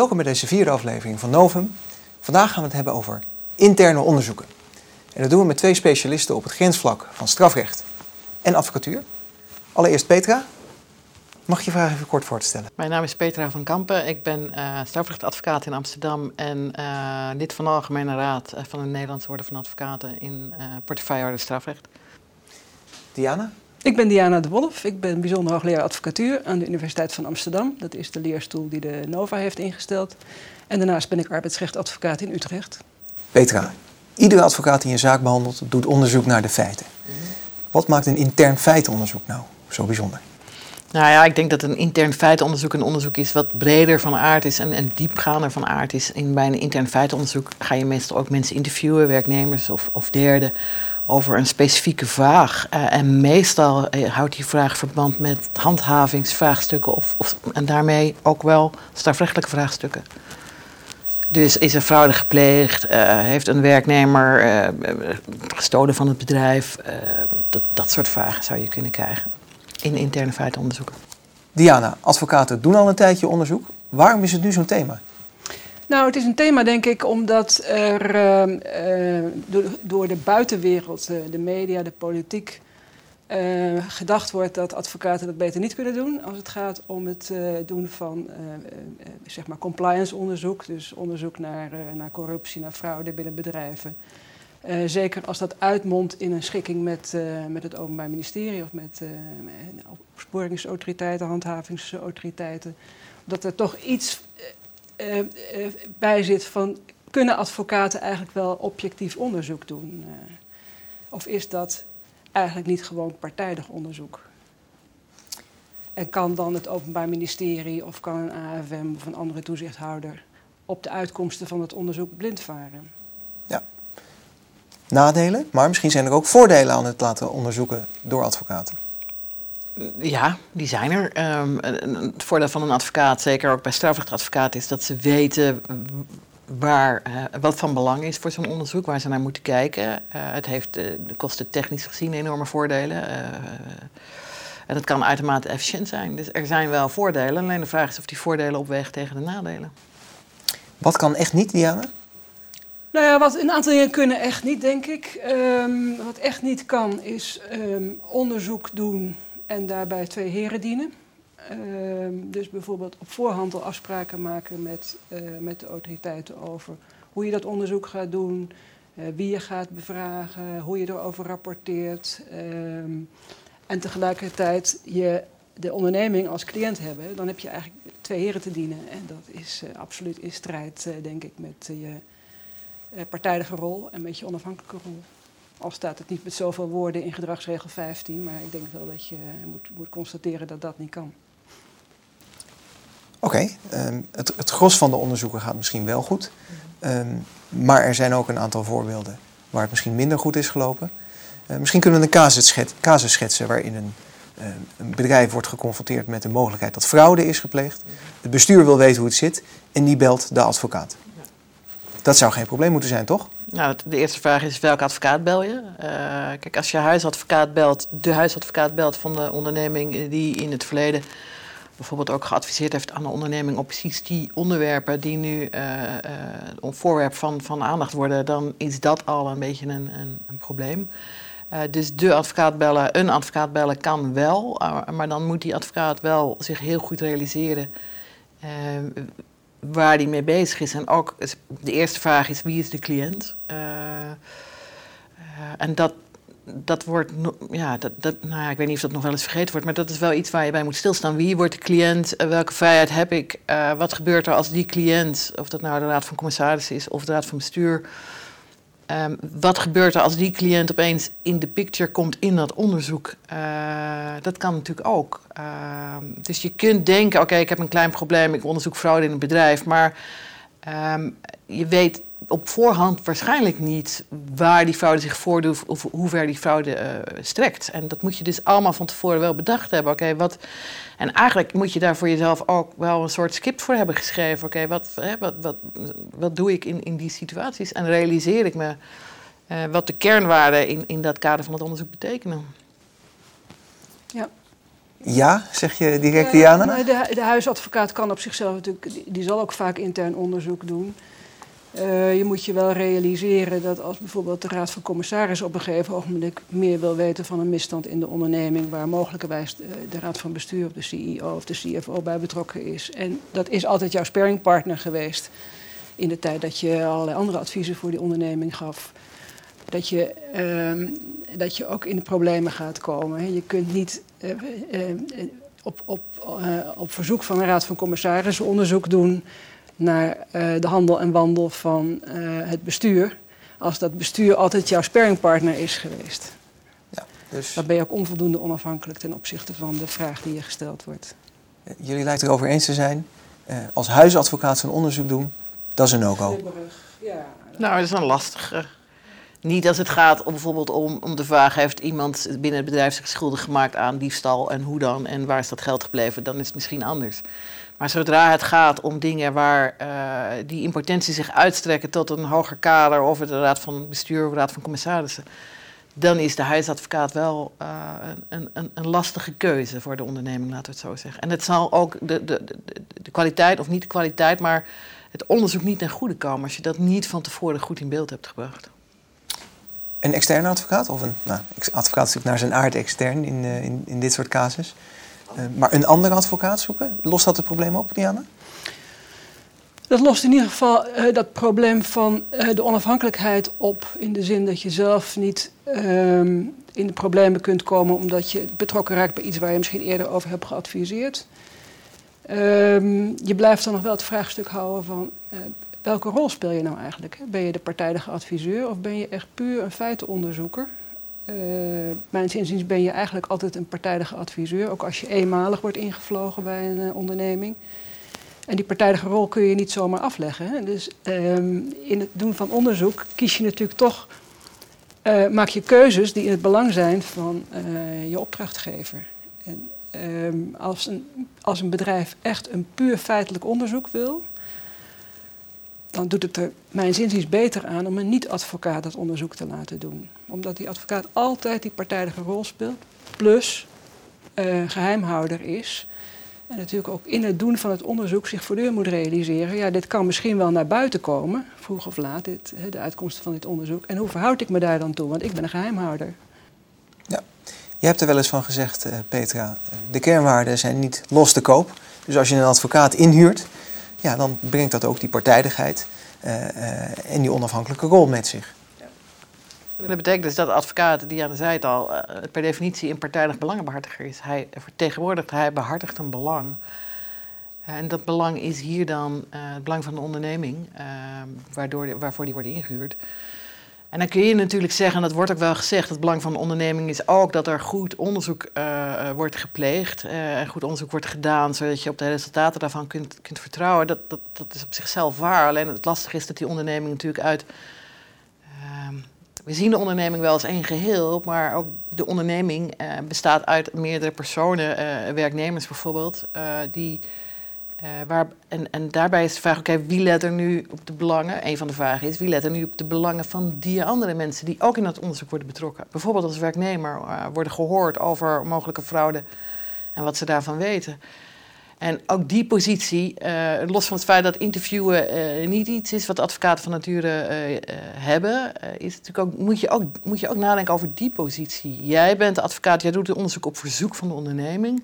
Welkom bij deze vierde aflevering van Novum. Vandaag gaan we het hebben over interne onderzoeken. En dat doen we met twee specialisten op het grensvlak van strafrecht en advocatuur. Allereerst Petra. Mag je je vraag even kort voorstellen? Mijn naam is Petra van Kampen. Ik ben uh, strafrechtadvocaat in Amsterdam en uh, lid van de Algemene Raad eh, van de Nederlandse Orde van Advocaten in uh, portefeuilleorde strafrecht. Diana? Ik ben Diana de Wolf. Ik ben bijzonder hoogleraar advocatuur aan de Universiteit van Amsterdam. Dat is de leerstoel die de NOVA heeft ingesteld. En daarnaast ben ik arbeidsrechtadvocaat in Utrecht. Petra, iedere advocaat die een zaak behandelt, doet onderzoek naar de feiten. Wat maakt een intern feitenonderzoek nou zo bijzonder? Nou ja, ik denk dat een intern feitenonderzoek een onderzoek is wat breder van aard is en, en diepgaander van aard is. In, bij een intern feitenonderzoek ga je meestal ook mensen interviewen, werknemers of, of derden, over een specifieke vraag. Uh, en meestal uh, houdt die vraag verband met handhavingsvraagstukken of, of, en daarmee ook wel strafrechtelijke vraagstukken. Dus is er fraude gepleegd? Uh, heeft een werknemer gestolen van het bedrijf? dat, dat soort vragen zou je kunnen krijgen in interne feitenonderzoeken. Diana, advocaten doen al een tijdje onderzoek. Waarom is het nu zo'n thema? Nou, het is een thema, denk ik, omdat er uh, uh, door, door, de buitenwereld, uh, de media, de politiek, gedacht wordt dat advocaten dat beter niet kunnen doen als het gaat om het doen van zeg maar compliance onderzoek, dus onderzoek naar, naar corruptie, naar fraude binnen bedrijven. Uh, zeker als dat uitmondt in een schikking met, uh, met het Openbaar Ministerie of met uh, opsporingsautoriteiten, handhavingsautoriteiten. Dat er toch iets bij zit van kunnen advocaten eigenlijk wel objectief onderzoek doen? of is dat eigenlijk niet gewoon partijdig onderzoek? En kan dan het Openbaar Ministerie of kan een AFM of een andere toezichthouder op de uitkomsten van het onderzoek blind varen? Nadelen, maar misschien zijn er ook voordelen aan het laten onderzoeken door advocaten. Ja, die zijn er. Um, het voordeel van een advocaat, zeker ook bij strafrechtadvocaat, is dat ze weten waar, uh, wat van belang is voor zo'n onderzoek, waar ze naar moeten kijken. Uh, het heeft uh, de kosten technisch gezien enorme voordelen. en het kan uitermate efficiënt zijn. Dus er zijn wel voordelen, alleen de vraag is of die voordelen opwegen tegen de nadelen. Wat kan echt niet, Diana? Nou ja, wat een aantal dingen kunnen echt niet, denk ik. Um, wat echt niet kan, is um, onderzoek doen en daarbij twee heren dienen. Um, dus bijvoorbeeld op voorhand al afspraken maken met, uh, met de autoriteiten over hoe je dat onderzoek gaat doen, uh, wie je gaat bevragen, hoe je erover rapporteert. en tegelijkertijd je de onderneming als cliënt hebben. Dan heb je eigenlijk twee heren te dienen. En dat is uh, absoluut in strijd, denk ik, met je eh, partijdige rol en een beetje onafhankelijke rol. Al staat het niet met zoveel woorden in gedragsregel 15, maar ik denk wel dat je moet, moet constateren dat dat niet kan. Oké, um, het, het gros van de onderzoeken gaat misschien wel goed. Um, maar er zijn ook een aantal voorbeelden waar het misschien minder goed is gelopen. Uh, misschien kunnen we een casus, schet, casus schetsen waarin een, uh, een, bedrijf wordt geconfronteerd met de mogelijkheid dat fraude is gepleegd. Het bestuur wil weten hoe het zit en die belt de advocaat. Dat zou geen probleem moeten zijn, toch? Nou, de eerste vraag is welke advocaat bel je? Uh, kijk, als je huisadvocaat belt, de huisadvocaat belt van de onderneming die in het verleden bijvoorbeeld ook geadviseerd heeft aan de onderneming op precies die onderwerpen die nu uh, uh, voorwerp van, van aandacht worden, dan is dat al een beetje een, een, een probleem. Dus de advocaat bellen, een advocaat bellen kan wel, maar dan moet die advocaat wel zich heel goed realiseren waar hij mee bezig is. En ook de eerste vraag is: wie is de cliënt? Uh, uh, en dat, dat wordt, ja, dat, dat, nou ja, ik weet niet of dat nog wel eens vergeten wordt, maar dat is wel iets waar je bij moet stilstaan. Wie wordt de cliënt? Uh, welke vrijheid heb ik? wat gebeurt er als die cliënt, of dat nou de Raad van Commissarissen is of de Raad van Bestuur, Um, wat gebeurt er als die cliënt opeens in de picture komt in dat onderzoek? Uh, dat kan natuurlijk ook. Uh, dus je kunt denken, oké, ik heb een klein probleem, ik onderzoek fraude in een bedrijf, maar um, je weet op voorhand waarschijnlijk niet waar die fraude zich voordoet of hoe ver die fraude uh, strekt. En dat moet je dus allemaal van tevoren wel bedacht hebben. Oké, wat. En eigenlijk moet je daar voor jezelf ook wel een soort script voor hebben geschreven. Oké, wat, wat, wat, wat doe ik in, in die situaties? En realiseer ik me uh, wat de kernwaarden in, in dat kader van het onderzoek betekenen. Ja. Ja, zeg je direct, Diana? Nou, de, de huisadvocaat kan op zichzelf natuurlijk, die, die zal ook vaak intern onderzoek doen. Uh, je moet je wel realiseren dat als bijvoorbeeld de Raad van Commissarissen op een gegeven ogenblik meer wil weten van een misstand in de onderneming, waar mogelijkerwijs de, de Raad van Bestuur of de CEO of de CFO bij betrokken is. En dat is altijd jouw sparringpartner geweest in de tijd dat je allerlei andere adviezen voor die onderneming gaf. Dat je, uh, dat je ook in de problemen gaat komen. Je kunt niet uh, op, op, op verzoek van de Raad van Commissarissen onderzoek doen naar uh, de handel en wandel van uh, het bestuur. Als dat bestuur altijd jouw sparringpartner is geweest. Ja, dus... Dan ben je ook onvoldoende onafhankelijk ten opzichte van de vraag die je gesteld wordt. Jullie lijken erover eens te zijn. Uh, als huisadvocaat zo'n onderzoek doen, dat is een no-go. Ja. Nou, dat is een lastige. Niet als het gaat om bijvoorbeeld om, om de vraag: heeft iemand binnen het bedrijf zich schuldig gemaakt aan diefstal en hoe dan en waar is dat geld gebleven? Dan is het misschien anders. Maar zodra het gaat om dingen waar uh, die in potentie zich uitstrekken tot een hoger kader of de raad van bestuur of de raad van commissarissen, dan is de huisadvocaat wel uh, een, een, een, lastige keuze voor de onderneming, laten we het zo zeggen. En het zal ook de, de, de, kwaliteit, of niet de kwaliteit, maar het onderzoek niet ten goede komen als je dat niet van tevoren goed in beeld hebt gebracht. Een externe advocaat, of een nou, advocaat is natuurlijk naar zijn aard extern in, uh, in, in dit soort casus. Uh, maar een andere advocaat zoeken, lost dat het probleem op, Diana? Dat lost in ieder geval uh, dat probleem van uh, de onafhankelijkheid op. In de zin dat je zelf niet um, in de problemen kunt komen omdat je betrokken raakt bij iets waar je misschien eerder over hebt geadviseerd. Um, je blijft dan nog wel het vraagstuk houden van welke rol speel je nou eigenlijk? Ben je de partijdige adviseur of ben je echt puur een feitenonderzoeker? Uh, mijn inziens ben je eigenlijk altijd een partijdige adviseur, ook als je eenmalig wordt ingevlogen bij een uh, onderneming. En die partijdige rol kun je niet zomaar afleggen. Hè? Dus um, in het doen van onderzoek kies je natuurlijk toch, uh, maak je keuzes die in het belang zijn van je opdrachtgever. En, um, als, een, als een bedrijf echt een puur feitelijk onderzoek wil, dan doet het er mijn zinziens beter aan om een niet-advocaat dat onderzoek te laten doen. Omdat die advocaat altijd die partijdige rol speelt, plus uh, geheimhouder is. En natuurlijk ook in het doen van het onderzoek zich voortdurend moet realiseren... ja, dit kan misschien wel naar buiten komen, vroeg of laat, dit, de uitkomsten van dit onderzoek. En hoe verhoud ik me daar dan toe? Want ik ben een geheimhouder. Ja, je hebt er wel eens van gezegd, uh, Petra, de kernwaarden zijn niet los te koop. Dus als je een advocaat inhuurt ja, dan brengt dat ook die partijdigheid uh, uh, en die onafhankelijke rol met zich. Dat betekent dus dat de advocaat, die aan de het al, uh, per definitie een partijdig belangenbehartiger is. Hij vertegenwoordigt, hij behartigt een belang. En dat belang is hier dan het belang van de onderneming, waardoor, waarvoor die wordt ingehuurd. En dan kun je natuurlijk zeggen, en dat wordt ook wel gezegd, het belang van de onderneming is ook dat er goed onderzoek uh, wordt gepleegd uh, en goed onderzoek wordt gedaan, zodat je op de resultaten daarvan kunt, kunt vertrouwen. Dat, dat, dat is op zichzelf waar. Alleen het lastige is dat die onderneming natuurlijk uit. Uh, we zien de onderneming wel als één geheel, maar ook de onderneming bestaat uit meerdere personen, werknemers bijvoorbeeld, die uh, waar, en, en daarbij is de vraag, oké, wie let er nu op de belangen? Een van de vragen is, wie let er nu op de belangen van die andere mensen die ook in dat onderzoek worden betrokken? Bijvoorbeeld als werknemer uh, worden gehoord over mogelijke fraude en wat ze daarvan weten. En ook die positie, uh, los van het feit dat interviewen niet iets is wat advocaten van nature hebben, is natuurlijk ook, moet, je ook, moet je ook nadenken over die positie. Jij bent de advocaat, jij doet het onderzoek op verzoek van de onderneming.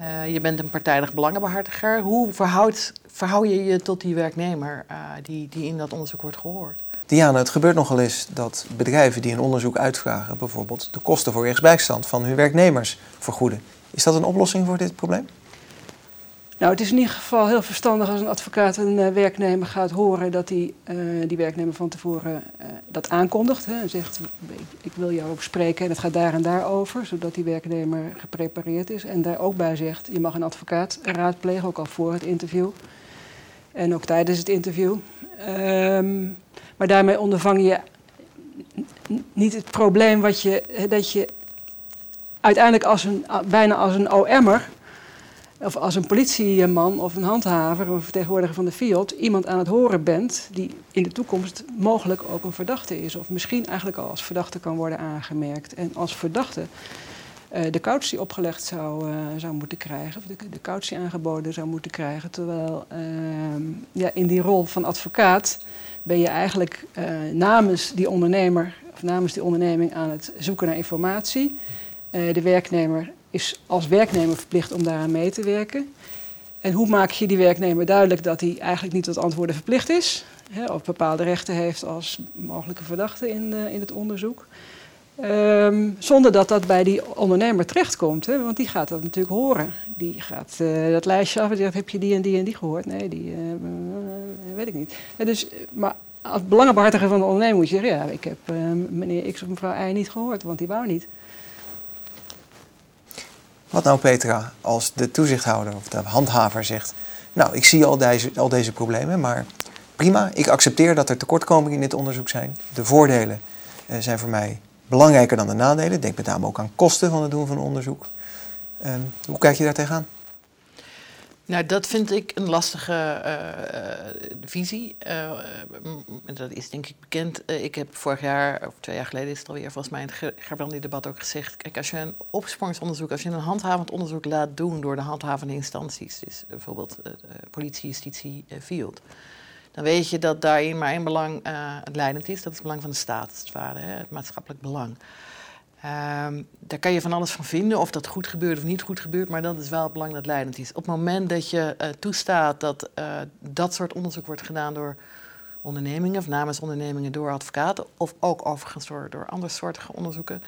Uh, je bent een partijdig belangenbehartiger. Hoe verhoud, verhoud je je tot die werknemer uh, die, die in dat onderzoek wordt gehoord? Diana, het gebeurt nogal eens dat bedrijven die een onderzoek uitvragen, bijvoorbeeld de kosten voor rechtsbijstand van hun werknemers vergoeden. Is dat een oplossing voor dit probleem? Nou, het is in ieder geval heel verstandig als een advocaat een uh, werknemer gaat horen dat die, uh, die werknemer van tevoren uh, dat aankondigt. Hè, en zegt, ik wil jou ook spreken en het gaat daar en daar over, zodat die werknemer geprepareerd is. En daar ook bij zegt, je mag een advocaat raadplegen, ook al voor het interview. En ook tijdens het interview. Um, maar daarmee ondervang je niet het probleem wat je, dat je uiteindelijk als een, bijna als een OM'er of als een politieman of een handhaver, een vertegenwoordiger van de FIOD, iemand aan het horen bent die in de toekomst mogelijk ook een verdachte is. Of misschien eigenlijk al als verdachte kan worden aangemerkt. En als verdachte uh, de cautie opgelegd zou, zou moeten krijgen, of de, de aangeboden zou moeten krijgen. Terwijl ehm, ja, in die rol van advocaat ben je eigenlijk namens die ondernemer of namens die onderneming aan het zoeken naar informatie. de werknemer is als werknemer verplicht om daaraan mee te werken. En hoe maak je die werknemer duidelijk dat hij eigenlijk niet tot antwoorden verplicht is? Hè, of bepaalde rechten heeft als mogelijke verdachte in, uh, in het onderzoek. Um, zonder dat dat bij die ondernemer terechtkomt. Hè, want die gaat dat natuurlijk horen. Die gaat uh, dat lijstje af en zegt: Heb je die en die en die gehoord? Nee, die uh, weet ik niet. Dus, maar als belangenbehartiger van de onderneming moet je zeggen: Ja, ik heb meneer X of mevrouw Y niet gehoord, want die wou niet. Wat nou, Petra, als de toezichthouder of de handhaver zegt: Nou, ik zie al deze, al deze problemen, maar prima, ik accepteer dat er tekortkomingen in dit onderzoek zijn. De voordelen uh, zijn voor mij belangrijker dan de nadelen. Denk met name ook aan kosten van het doen van onderzoek. Uh, hoe kijk je daar tegenaan? Nou, dat vind ik een lastige uh, visie. Uh, dat is denk ik bekend. Ik heb vorig jaar, of twee jaar geleden is het alweer, volgens mij in het Gerbrandi-debat ook gezegd... kijk, als je een opsporingsonderzoek, als je een handhavend onderzoek laat doen... door de handhavende instanties, dus bijvoorbeeld politie, justitie, field... dan weet je dat daarin maar één belang leidend is. Dat is het belang van de staat, het, hè, het maatschappelijk belang. Um, daar kan je van alles van vinden, of dat goed gebeurt of niet goed gebeurt, maar dat is wel het belang dat leidend is. Op het moment dat je uh, toestaat dat uh, dat soort onderzoek wordt gedaan door ondernemingen, of namens ondernemingen door advocaten, of ook overigens door, andere soortige onderzoeken,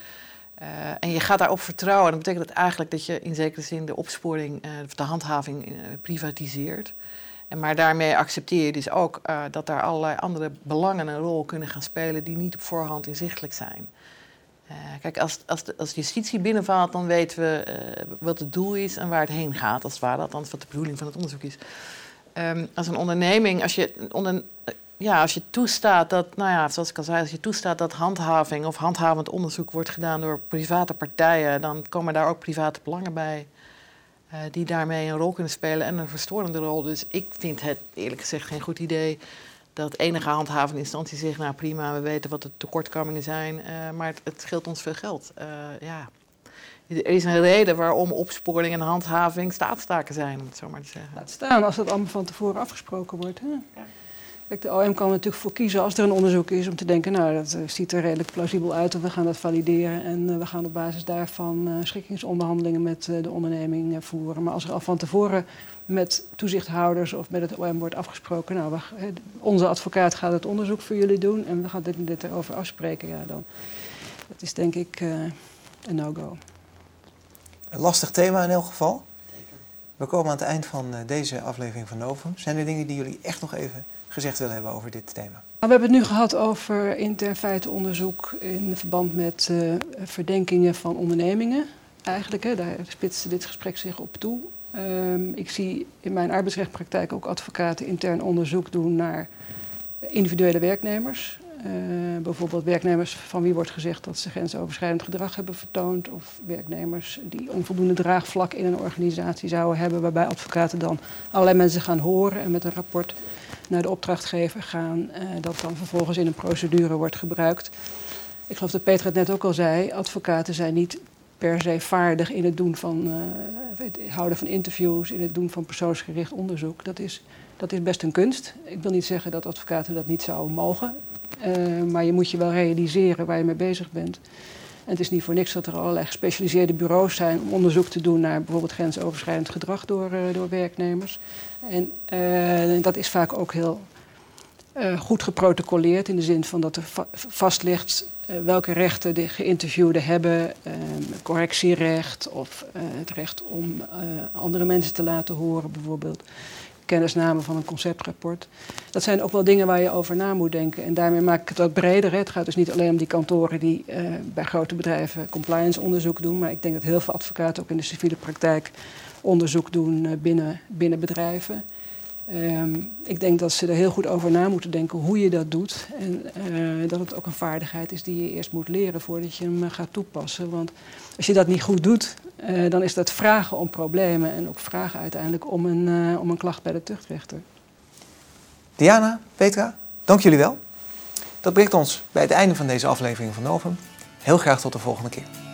uh, en je gaat daarop vertrouwen, dan betekent dat eigenlijk dat je in zekere zin de opsporing, de handhaving privatiseert. En maar daarmee accepteer je dus ook dat daar allerlei andere belangen een rol kunnen gaan spelen die niet op voorhand inzichtelijk zijn. Uh, kijk, als, als, de, justitie binnenvalt, dan weten we uh, wat het doel is en waar het heen gaat, als het ware, althans wat de bedoeling van het onderzoek is. Um, als een onderneming, als je, onder, ja, als je toestaat dat, nou ja, zoals ik al zei, als je toestaat dat handhaving of handhavend onderzoek wordt gedaan door private partijen, dan komen daar ook private belangen bij. Die daarmee een rol kunnen spelen en een verstorende rol. Dus ik vind het eerlijk gezegd geen goed idee dat enige handhavende instantie zegt, nou prima, we weten wat de tekortkomingen zijn, uh, maar het, het, scheelt ons veel geld. Uh, ja. Er is een reden waarom opsporing en handhaving staatstaken zijn, om het zo maar te zeggen. Laat staan als dat allemaal van tevoren afgesproken wordt. Hè? Ja. De OM kan er natuurlijk voor kiezen als er een onderzoek is om te denken, nou dat uh, ziet er redelijk plausibel uit en we gaan dat valideren en we gaan op basis daarvan schikkingsonderhandelingen met de onderneming voeren. Maar als er al van tevoren met toezichthouders of met het OM wordt afgesproken. Nou, onze advocaat gaat het onderzoek voor jullie doen en we gaan dit dit erover afspreken. Ja, dan, dat is denk ik uh, een no-go. Een lastig thema in elk geval. We komen aan het eind van uh, deze aflevering van Novum. Zijn er dingen die jullie echt nog even gezegd willen hebben over dit thema? Nou, we hebben het nu gehad over intern feitenonderzoek in verband met uh, verdenkingen van ondernemingen. Eigenlijk, hè, daar spitste dit gesprek zich op toe. Um, ik zie in mijn arbeidsrechtpraktijk ook advocaten intern onderzoek doen naar individuele werknemers. Uh, bijvoorbeeld werknemers van wie wordt gezegd dat ze grensoverschrijdend gedrag hebben vertoond. Of werknemers die onvoldoende draagvlak in een organisatie zouden hebben. Waarbij advocaten dan allerlei mensen gaan horen en met een rapport naar de opdrachtgever gaan. Uh, dat dan vervolgens in een procedure wordt gebruikt. Ik geloof dat Peter het net ook al zei. Advocaten zijn niet per se vaardig in het doen van uh, het houden van interviews, in het doen van persoonsgericht onderzoek. Dat is, dat is best een kunst. Ik wil niet zeggen dat advocaten dat niet zouden mogen. Uh, maar je moet je wel realiseren waar je mee bezig bent. Het is niet voor niks dat er allerlei gespecialiseerde bureaus zijn om onderzoek te doen naar bijvoorbeeld grensoverschrijdend gedrag door, uh, door werknemers. En dat is vaak ook heel goed geprotocoleerd in de zin van dat er va vast ligt welke rechten de geïnterviewden hebben, uh, correctierecht of het recht om andere mensen te laten horen, bijvoorbeeld kennisname van een conceptrapport. Dat zijn ook wel dingen waar je over na moet denken. En daarmee maak ik het wat breder. Het gaat dus niet alleen om die kantoren die bij grote bedrijven compliance onderzoek doen, maar ik denk dat heel veel advocaten ook in de civiele praktijk onderzoek doen binnen, binnen bedrijven. Um, ik denk dat ze er heel goed over na moeten denken hoe je dat doet. En uh, dat het ook een vaardigheid is die je eerst moet leren voordat je hem uh, gaat toepassen. Want als je dat niet goed doet, uh, dan is dat vragen om problemen en ook vragen uiteindelijk om een, om een klacht bij de tuchtrechter. Diana, Petra, dank jullie wel. Dat brengt ons bij het einde van deze aflevering van Novum. Heel graag tot de volgende keer.